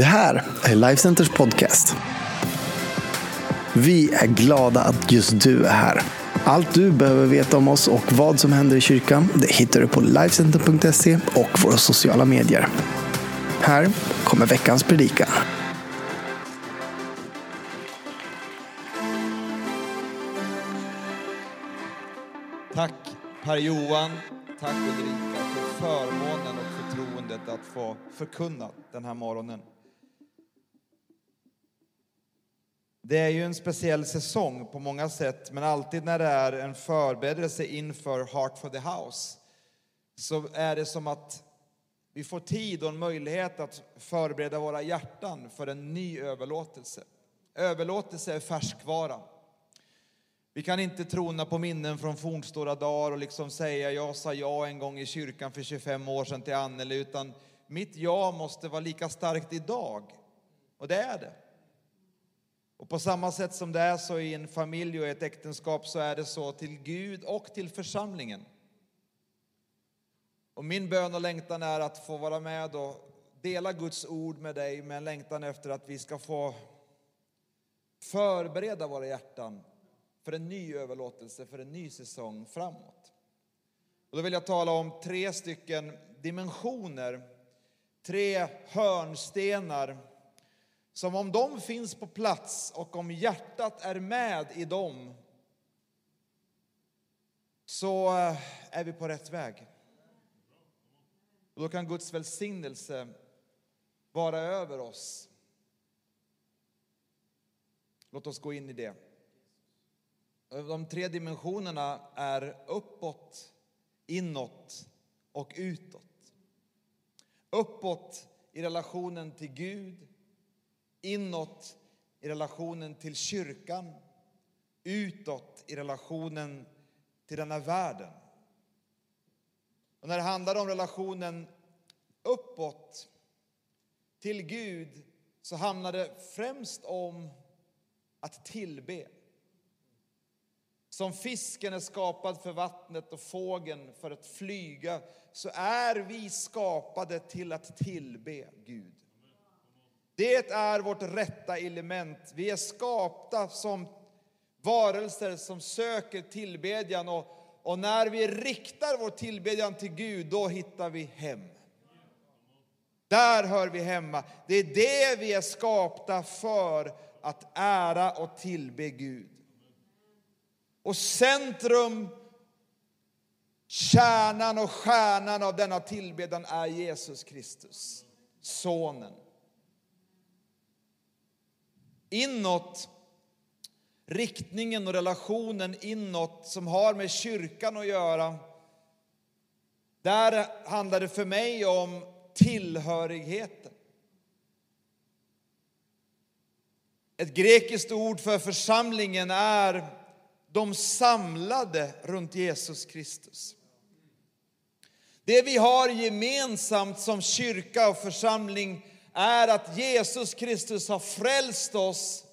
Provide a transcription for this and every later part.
Det här är Lifecenters podcast. Vi är glada att just du är här. Allt du behöver veta om oss och vad som händer i kyrkan det hittar du på Lifecenter.se och våra sociala medier. Här kommer veckans predikan. Tack Per-Johan, tack Ulrika för förmånen och förtroendet att få förkunna den här morgonen. Det är ju en speciell säsong på många sätt, men alltid när det är en förberedelse inför Heart for the House så är det som att vi får tid och en möjlighet att förbereda våra hjärtan för en ny överlåtelse. Överlåtelse är färskvara. Vi kan inte trona på minnen från fornstora dagar och liksom säga jag sa ja en gång i kyrkan för 25 år sedan till Anneli, utan mitt ja måste vara lika starkt idag. Och det är det. Och på samma sätt som det är så i en familj och ett äktenskap så är det så till Gud och till församlingen. Och min bön och längtan är att få vara med och dela Guds ord med dig med en längtan efter att vi ska få förbereda våra hjärtan för en ny överlåtelse, för en ny säsong framåt. Och då vill jag tala om tre stycken dimensioner, tre hörnstenar som om de finns på plats och om hjärtat är med i dem så eh, är vi på rätt väg. Och då kan Guds välsignelse vara över oss. Låt oss gå in i det. De tre dimensionerna är uppåt, inåt och utåt. Uppåt i relationen till Gud, inåt i relationen till kyrkan, utåt i relationen till denna världen. Och när det handlar om relationen uppåt till Gud så handlar det främst om att tillbe. Som fisken är skapad för vattnet och fågeln för att flyga så är vi skapade till att tillbe Gud. Det är vårt rätta element. Vi är skapta som varelser som söker tillbedjan och, och när vi riktar vår tillbedjan till Gud, då hittar vi hem. Där hör vi hemma. Det är det vi är skapta för, att ära och tillbe Gud. Och centrum, kärnan och stjärnan av denna tillbedjan är Jesus Kristus, Sonen. Inåt, riktningen och relationen inåt som har med kyrkan att göra, där handlar det för mig om tillhörigheten. Ett grekiskt ord för församlingen är de samlade runt Jesus Kristus. Det vi har gemensamt som kyrka och församling är att Jesus Kristus har frälst oss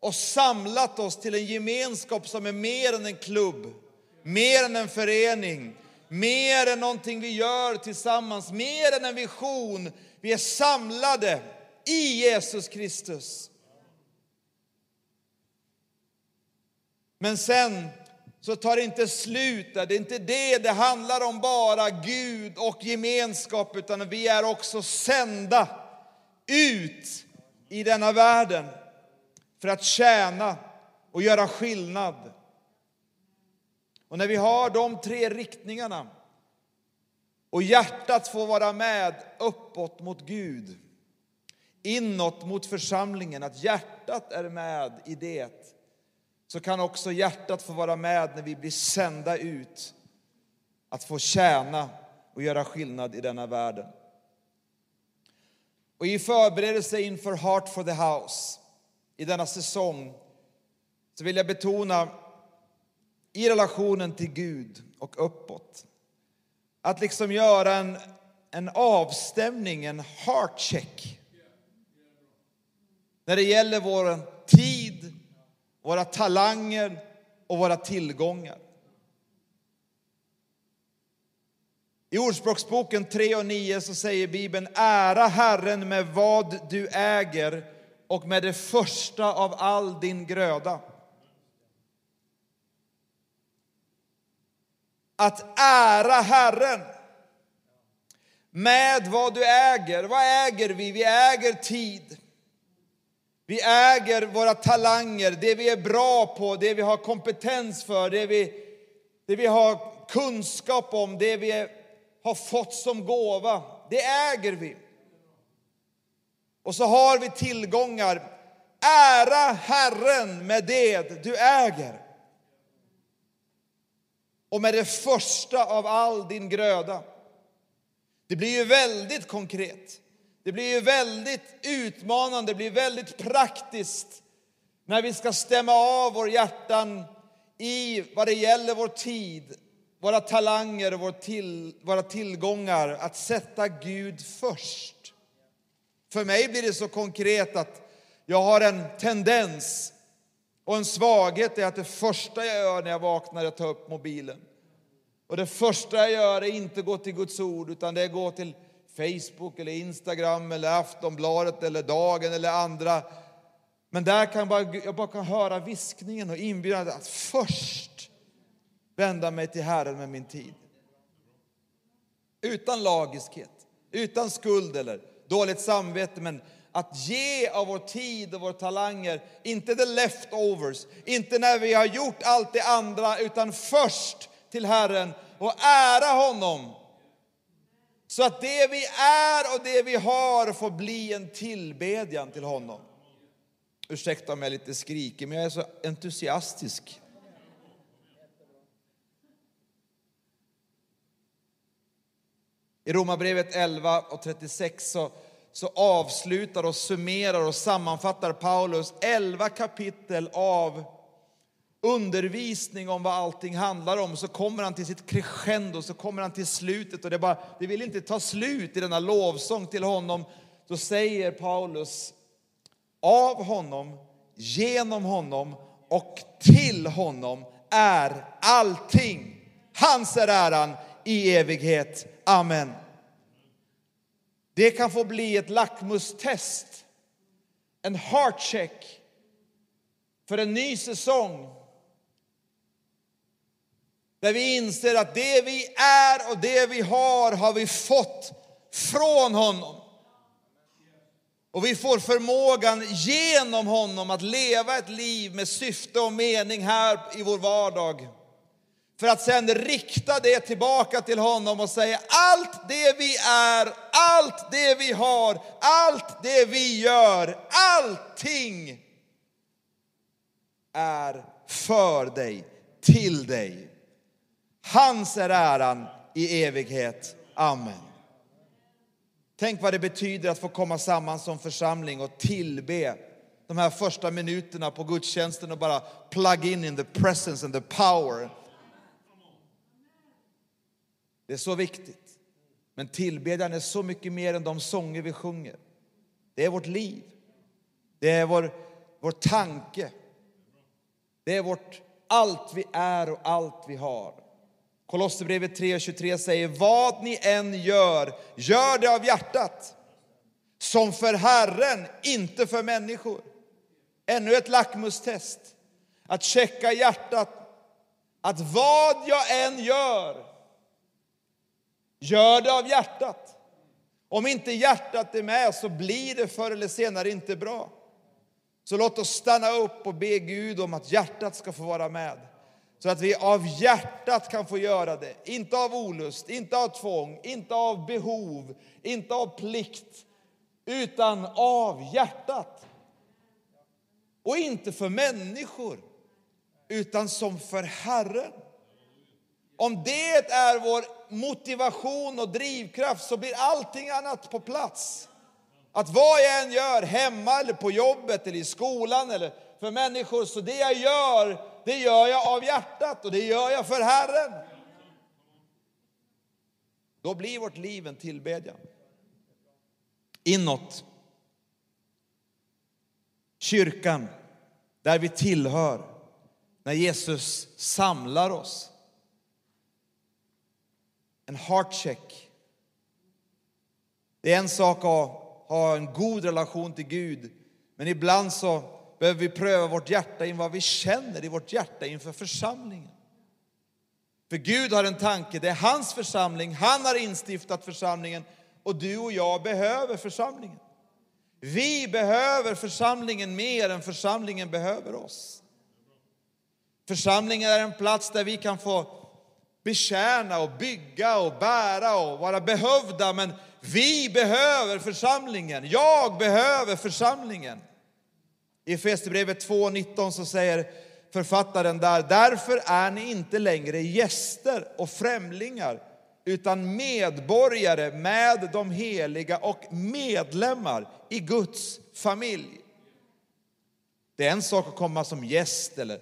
och samlat oss till en gemenskap som är mer än en klubb, mer än en förening, mer än någonting vi gör tillsammans, mer än en vision. Vi är samlade i Jesus Kristus. Men sen så tar det inte slut där. Det är inte det det handlar om bara Gud och gemenskap, utan vi är också sända ut i denna världen för att tjäna och göra skillnad. Och när vi har de tre riktningarna och hjärtat får vara med uppåt mot Gud, inåt mot församlingen, att hjärtat är med i det, så kan också hjärtat få vara med när vi blir sända ut att få tjäna och göra skillnad i denna världen. Och i förberedelse inför Heart for the House i denna säsong så vill jag betona i relationen till Gud och uppåt att liksom göra en, en avstämning, en heart check när det gäller vår tid, våra talanger och våra tillgångar. I Ordspråksboken 3 och 9 så säger Bibeln ära Herren med vad du äger och med det första av all din gröda. Att ära Herren med vad du äger. Vad äger vi? Vi äger tid. Vi äger våra talanger, det vi är bra på, det vi har kompetens för, det vi, det vi har kunskap om, det vi har fått som gåva. Det äger vi. Och så har vi tillgångar. Ära Herren med det du äger. Och med det första av all din gröda. Det blir ju väldigt konkret. Det blir ju väldigt utmanande, det blir väldigt praktiskt när vi ska stämma av vår hjärtan i vad det gäller vår tid, våra talanger och vår till, våra tillgångar, att sätta Gud först. För mig blir det så konkret att jag har en tendens och en svaghet är att det första jag gör när jag vaknar är att ta upp mobilen. Och det första jag gör är inte gå till Guds ord, utan det är gå till Facebook eller Instagram eller Aftonbladet eller Dagen eller andra. Men där kan jag bara, jag bara kan höra viskningen och inbjudan att först vända mig till Herren med min tid. Utan lagiskhet, utan skuld eller dåligt samvete, men att ge av vår tid och våra talanger, inte the leftovers, inte när vi har gjort allt det andra, utan först till Herren och ära honom. Så att det vi är och det vi har får bli en tillbedjan till honom. Ursäkta om jag är lite skrikig, men jag är så entusiastisk. I Romarbrevet 11 och 36 så, så avslutar och summerar och sammanfattar Paulus 11 kapitel av undervisning om vad allting handlar om. Så kommer han till sitt crescendo, så kommer han till slutet och det, bara, det vill inte ta slut i denna lovsång till honom. Då säger Paulus, av honom, genom honom och till honom är allting. Hans är äran i evighet. Amen. Det kan få bli ett lackmustest, en heartcheck för en ny säsong. Där vi inser att det vi är och det vi har har vi fått från honom. Och vi får förmågan genom honom att leva ett liv med syfte och mening här i vår vardag. För att sen rikta det tillbaka till honom och säga allt det vi är, allt det vi har, allt det vi gör, allting är för dig, till dig. Hans är äran i evighet. Amen. Tänk vad det betyder att få komma samman som församling och tillbe de här första minuterna på gudstjänsten och bara plug in in the presence and the power det är så viktigt. Men tillbedjan är så mycket mer än de sånger vi sjunger. Det är vårt liv. Det är vår, vår tanke. Det är vårt allt vi är och allt vi har. Kolosserbrevet 3.23 säger, vad ni än gör, gör det av hjärtat. Som för Herren, inte för människor. Ännu ett lackmustest. Att checka hjärtat. Att vad jag än gör, Gör det av hjärtat. Om inte hjärtat är med så blir det förr eller senare inte bra. Så låt oss stanna upp och be Gud om att hjärtat ska få vara med. Så att vi av hjärtat kan få göra det. Inte av olust, inte av tvång, inte av behov, inte av plikt. Utan av hjärtat. Och inte för människor, utan som för Herren. Om det är vår motivation och drivkraft så blir allting annat på plats. Att vad jag än gör, hemma eller på jobbet eller i skolan eller för människor, så det jag gör, det gör jag av hjärtat och det gör jag för Herren. Då blir vårt liv en tillbedjan. Inåt. Kyrkan, där vi tillhör, när Jesus samlar oss en heart check. Det är en sak att ha en god relation till Gud, men ibland så behöver vi pröva vårt hjärta in vad vi känner i vårt hjärta inför församlingen. För Gud har en tanke, det är hans församling, han har instiftat församlingen och du och jag behöver församlingen. Vi behöver församlingen mer än församlingen behöver oss. Församlingen är en plats där vi kan få betjäna och bygga och bära och vara behövda, men vi behöver församlingen. Jag behöver församlingen. I Efesierbrevet 2.19 så säger författaren där, därför är ni inte längre gäster och främlingar utan medborgare med de heliga och medlemmar i Guds familj. Det är en sak att komma som gäst eller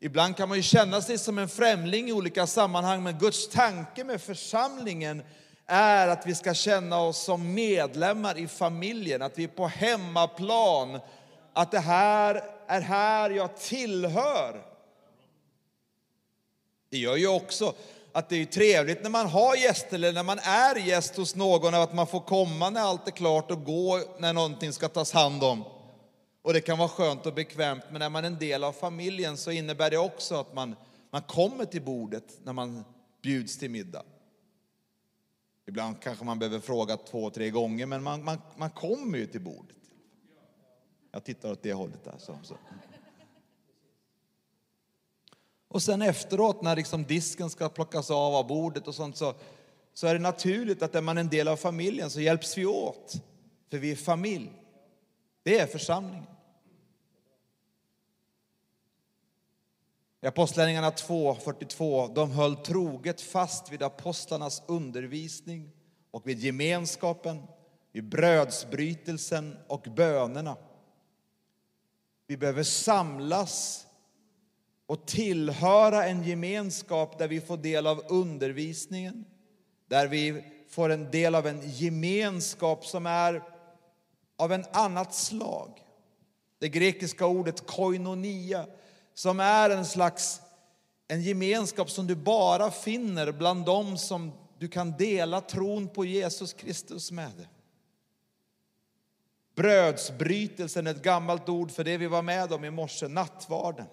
ibland kan man ju känna sig som en främling i olika sammanhang, men Guds tanke med församlingen är att vi ska känna oss som medlemmar i familjen, att vi är på hemmaplan, att det här är här jag tillhör. Det gör ju också att det är trevligt när man har gäster eller när man är gäst hos någon, att man får komma när allt är klart och gå när någonting ska tas hand om. Och det kan vara skönt och bekvämt, men när man är en del av familjen så innebär det också att man, man kommer till bordet när man bjuds till middag. Ibland kanske man behöver fråga två, tre gånger, men man, man, man kommer ju till bordet. Jag tittar åt det hållet där. Så, så. Och sen efteråt när liksom disken ska plockas av av bordet och sånt så, så är det naturligt att är man en del av familjen så hjälps vi åt. För vi är familj. Det är församlingen. I Apostlagärningarna 2.42, de höll troget fast vid apostlarnas undervisning och vid gemenskapen, vid brödsbrytelsen och bönerna. Vi behöver samlas och tillhöra en gemenskap där vi får del av undervisningen, där vi får en del av en gemenskap som är av en annat slag. Det grekiska ordet koinonia, som är en slags en gemenskap som du bara finner bland dem som du kan dela tron på Jesus Kristus med. Brödsbrytelsen är ett gammalt ord för det vi var med om i morse, nattvarden.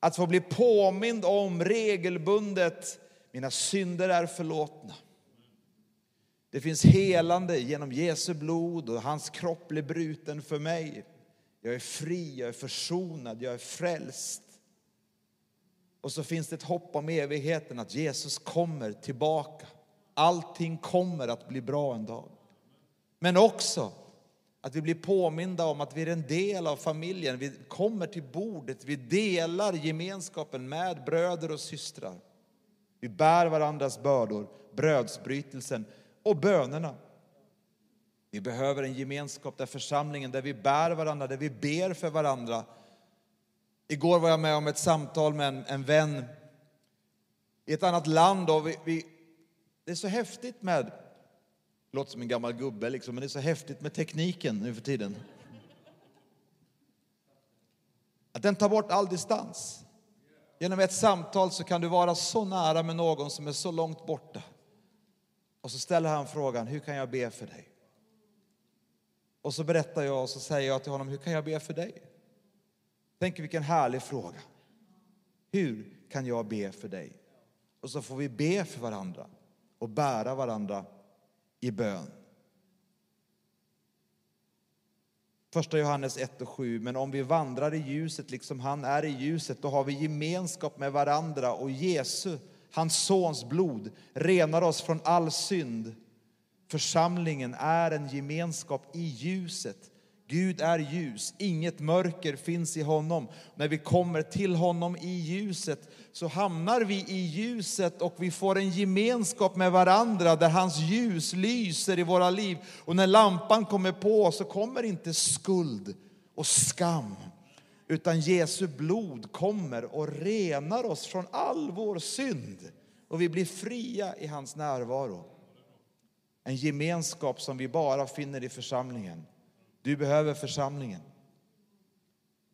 Att få bli påmind om regelbundet, mina synder är förlåtna. Det finns helande genom Jesu blod och hans kropp blev bruten för mig. Jag är fri, jag är försonad, jag är frälst. Och så finns det ett hopp om evigheten, att Jesus kommer tillbaka. Allting kommer att bli bra en dag. Men också att vi blir påminda om att vi är en del av familjen. Vi kommer till bordet, vi delar gemenskapen med bröder och systrar. Vi bär varandras bördor, brödsbrytelsen och bönerna. Vi behöver en gemenskap där församlingen, där vi bär varandra, där vi ber för varandra. Igår var jag med om ett samtal med en, en vän i ett annat land. Och vi, vi, det är så häftigt med låter som en gammal gubbe, liksom, men det är så häftigt med tekniken nu för tiden. Att den tar bort all distans. Genom ett samtal så kan du vara så nära med någon som är så långt borta. Och så ställer han frågan, hur kan jag be för dig? Och så berättar jag och så säger jag till honom, hur kan jag be för dig? Tänk vilken härlig fråga. Hur kan jag be för dig? Och så får vi be för varandra och bära varandra i bön. Första Johannes 1 och 7. Men om vi vandrar i ljuset liksom han är i ljuset, då har vi gemenskap med varandra och Jesu, hans sons blod, renar oss från all synd. Församlingen är en gemenskap i ljuset Gud är ljus, inget mörker finns i honom. När vi kommer till honom i ljuset så hamnar vi i ljuset och vi får en gemenskap med varandra där hans ljus lyser i våra liv. Och när lampan kommer på så kommer inte skuld och skam utan Jesu blod kommer och renar oss från all vår synd och vi blir fria i hans närvaro. En gemenskap som vi bara finner i församlingen. Du behöver församlingen.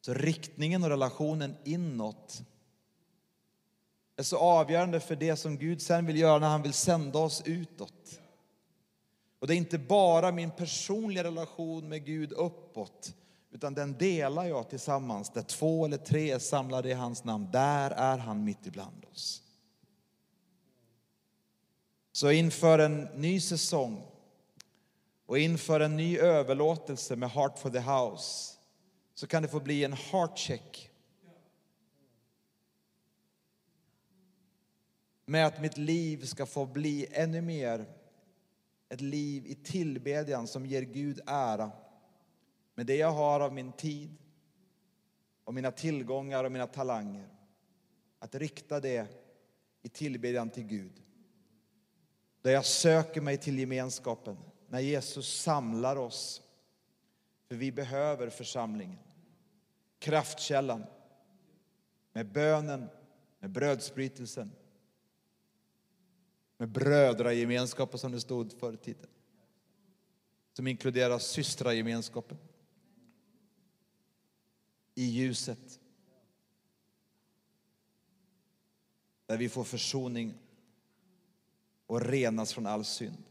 Så riktningen och relationen inåt är så avgörande för det som Gud sen vill göra när han vill sända oss utåt. Och det är inte bara min personliga relation med Gud uppåt, utan den delar jag tillsammans. Där två eller tre är samlade i hans namn, där är han mitt ibland oss. Så inför en ny säsong och inför en ny överlåtelse med Heart for the House så kan det få bli en heart check. Med att mitt liv ska få bli ännu mer ett liv i tillbedjan som ger Gud ära. Med det jag har av min tid, och mina tillgångar och mina talanger. Att rikta det i tillbedjan till Gud. Där jag söker mig till gemenskapen när Jesus samlar oss. För vi behöver församlingen. Kraftkällan. Med bönen, med brödsbrytelsen. Med brödragemenskapen som det stod förr i tiden. Som inkluderar systragemenskapen. I ljuset. Där vi får försoning och renas från all synd.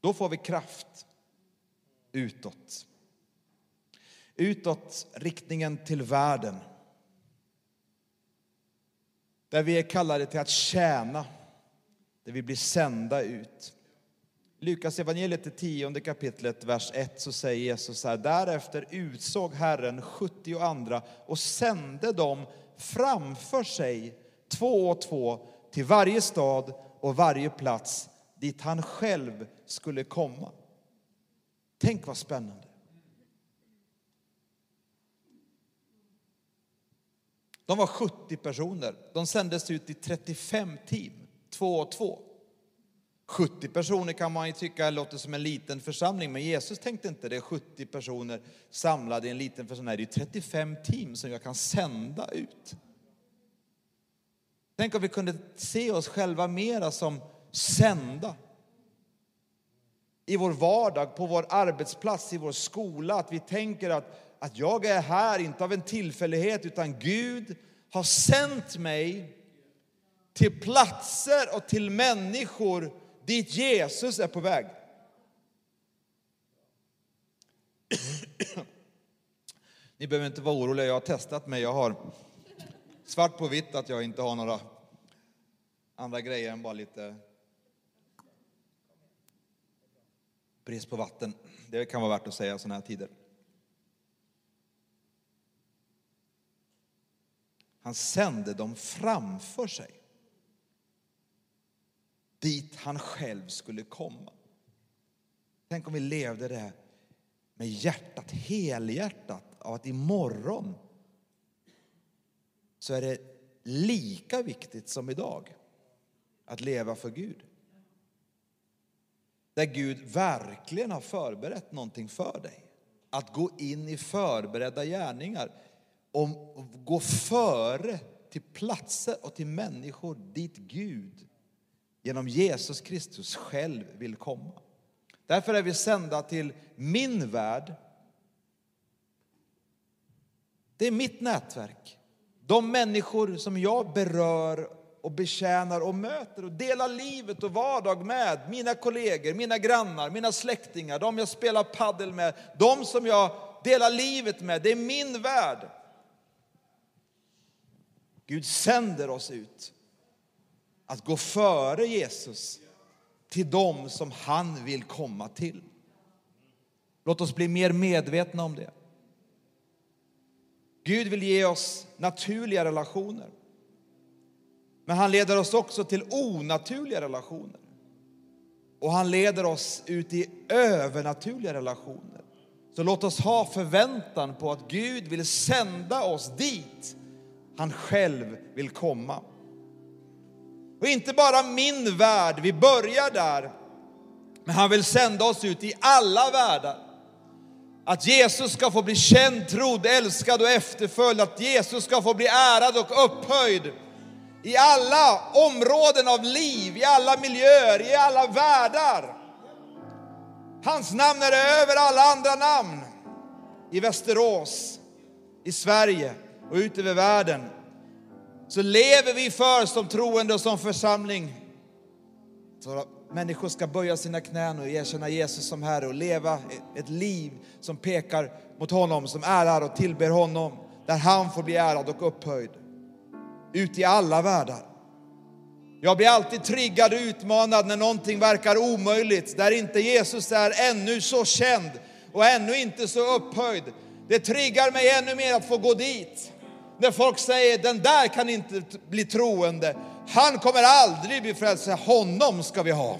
Då får vi kraft utåt. Utåt riktningen till världen. Där vi är kallade till att tjäna, där vi blir sända ut. Lukas evangeliet, det tionde kapitlet, vers 1, så säger Jesus så här. Därefter utsåg Herren 70 andra och sände dem framför sig, två och två, till varje stad och varje plats dit han själv skulle komma. Tänk vad spännande. De var 70 personer. De sändes ut i 35 team, två och två. 70 personer kan man ju tycka låter som en liten församling, men Jesus tänkte inte det. 70 personer samlade i en liten församling. Det är 35 team som jag kan sända ut. Tänk om vi kunde se oss själva mera som sända. I vår vardag, på vår arbetsplats, i vår skola. Att vi tänker att, att jag är här, inte av en tillfällighet, utan Gud har sänt mig till platser och till människor dit Jesus är på väg. Ni behöver inte vara oroliga, jag har testat mig. Jag har svart på vitt att jag inte har några andra grejer än bara lite brist på vatten. Det kan vara värt att säga i sådana här tider. Han sände dem framför sig. Dit han själv skulle komma. Tänk om vi levde det med hjärtat, helhjärtat, av att imorgon så är det lika viktigt som idag att leva för Gud. Där Gud verkligen har förberett någonting för dig. Att gå in i förberedda gärningar. Och gå före till platser och till människor dit Gud genom Jesus Kristus själv vill komma. Därför är vi sända till min värld. Det är mitt nätverk. De människor som jag berör och betjänar och möter och delar livet och vardag med. Mina kollegor, mina grannar, mina släktingar, de jag spelar paddel med, de som jag delar livet med. Det är min värld. Gud sänder oss ut att gå före Jesus till dem som han vill komma till. Låt oss bli mer medvetna om det. Gud vill ge oss naturliga relationer. Men han leder oss också till onaturliga relationer. Och han leder oss ut i övernaturliga relationer. Så låt oss ha förväntan på att Gud vill sända oss dit han själv vill komma. Och inte bara min värld, vi börjar där. Men han vill sända oss ut i alla världar. Att Jesus ska få bli känd, trodd, älskad och efterföljd. Att Jesus ska få bli ärad och upphöjd i alla områden av liv, i alla miljöer, i alla världar. Hans namn är över alla andra namn. I Västerås, i Sverige och ut över världen så lever vi för som troende och som församling. Så att människor ska böja sina knän och erkänna Jesus som Herre och leva ett liv som pekar mot honom, som ärar och tillber honom, där han får bli ärad och upphöjd. Ut i alla världar. Jag blir alltid triggad och utmanad när någonting verkar omöjligt, där inte Jesus är ännu så känd och ännu inte så upphöjd. Det triggar mig ännu mer att få gå dit. När folk säger den där kan inte bli troende, han kommer aldrig bli frälst, honom ska vi ha.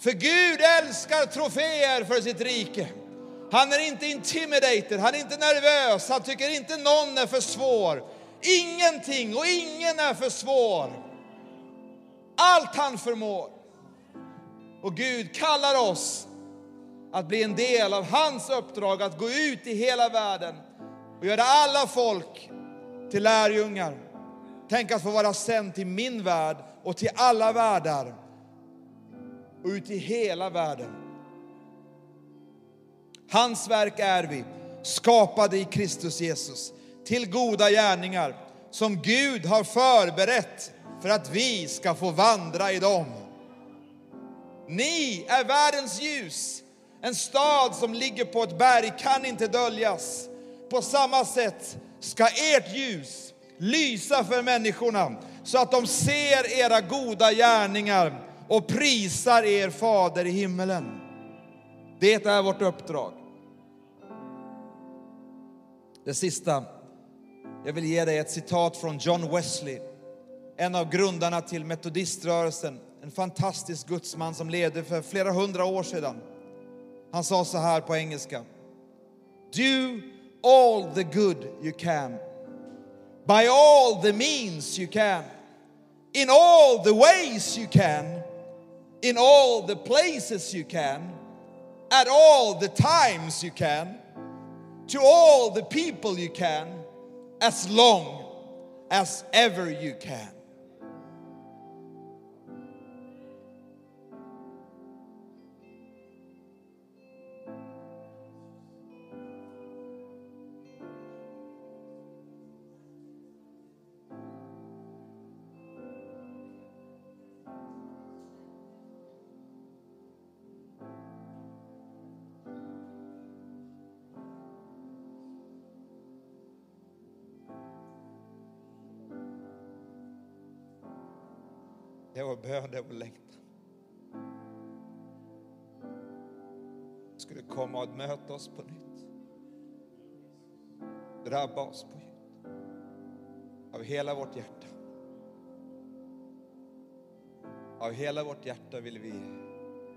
För Gud älskar troféer för sitt rike. Han är inte intimidated, han är inte nervös, han tycker inte någon är för svår. Ingenting och ingen är för svår. Allt han förmår. Och Gud kallar oss att bli en del av hans uppdrag att gå ut i hela världen och göra alla folk till lärjungar. Tänk att få vara sänd till min värld och till alla världar och ut i hela världen. Hans verk är vi, skapade i Kristus Jesus till goda gärningar som Gud har förberett för att vi ska få vandra i dem. Ni är världens ljus. En stad som ligger på ett berg kan inte döljas. På samma sätt ska ert ljus lysa för människorna så att de ser era goda gärningar och prisar er fader i himmelen. Det är vårt uppdrag. Det sista, jag vill ge dig ett citat från John Wesley, en av grundarna till metodiströrelsen, en fantastisk gudsman som levde för flera hundra år sedan. Han sa så här på engelska. Do all the good you can. By all the means you can. In all the ways you can. In all the places you can. At all the times you can. To all the people you can. As long as ever you can. På längtan. skulle komma och möta oss på nytt. Drabba oss på nytt. Av hela vårt hjärta. Av hela vårt hjärta vill vi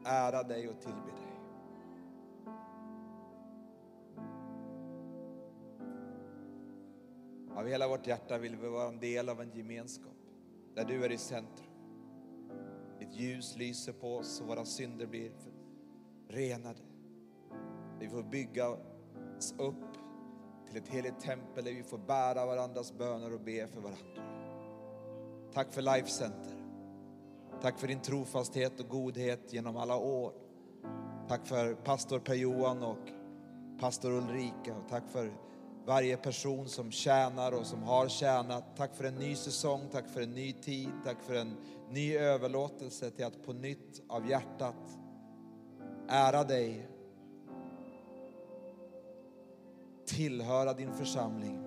ära dig och tillbe dig. Av hela vårt hjärta vill vi vara en del av en gemenskap där du är i centrum. Ditt ljus lyser på oss och våra synder blir renade. Vi får byggas upp till ett heligt tempel där vi får bära varandras böner och be för varandra. Tack för Life Center. Tack för din trofasthet och godhet genom alla år. Tack för pastor Per-Johan och pastor Ulrika. Och tack för varje person som tjänar och som har tjänat. Tack för en ny säsong, tack för en ny tid, tack för en ny överlåtelse till att på nytt av hjärtat ära dig, tillhöra din församling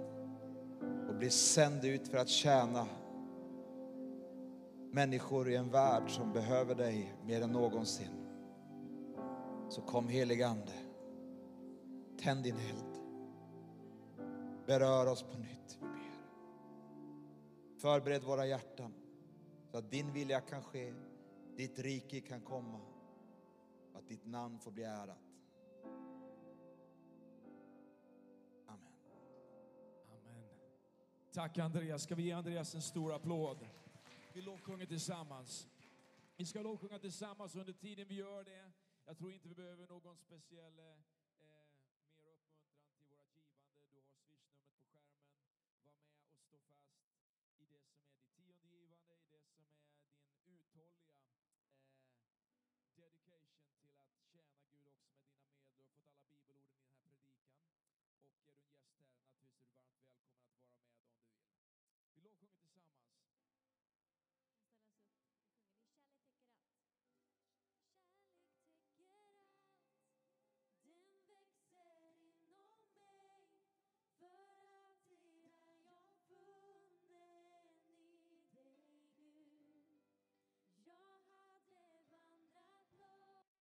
och bli sänd ut för att tjäna människor i en värld som behöver dig mer än någonsin. Så kom helig Ande, tänd din eld. Berör oss på nytt, vi ber. Förbered våra hjärtan så att din vilja kan ske, ditt rike kan komma och att ditt namn får bli ärat. Amen. Amen. Tack Andreas. Ska vi ge Andreas en stor applåd? Vi lovsjunger tillsammans. Vi ska lovsjunga tillsammans under tiden vi gör det. Jag tror inte vi behöver någon speciell... eh,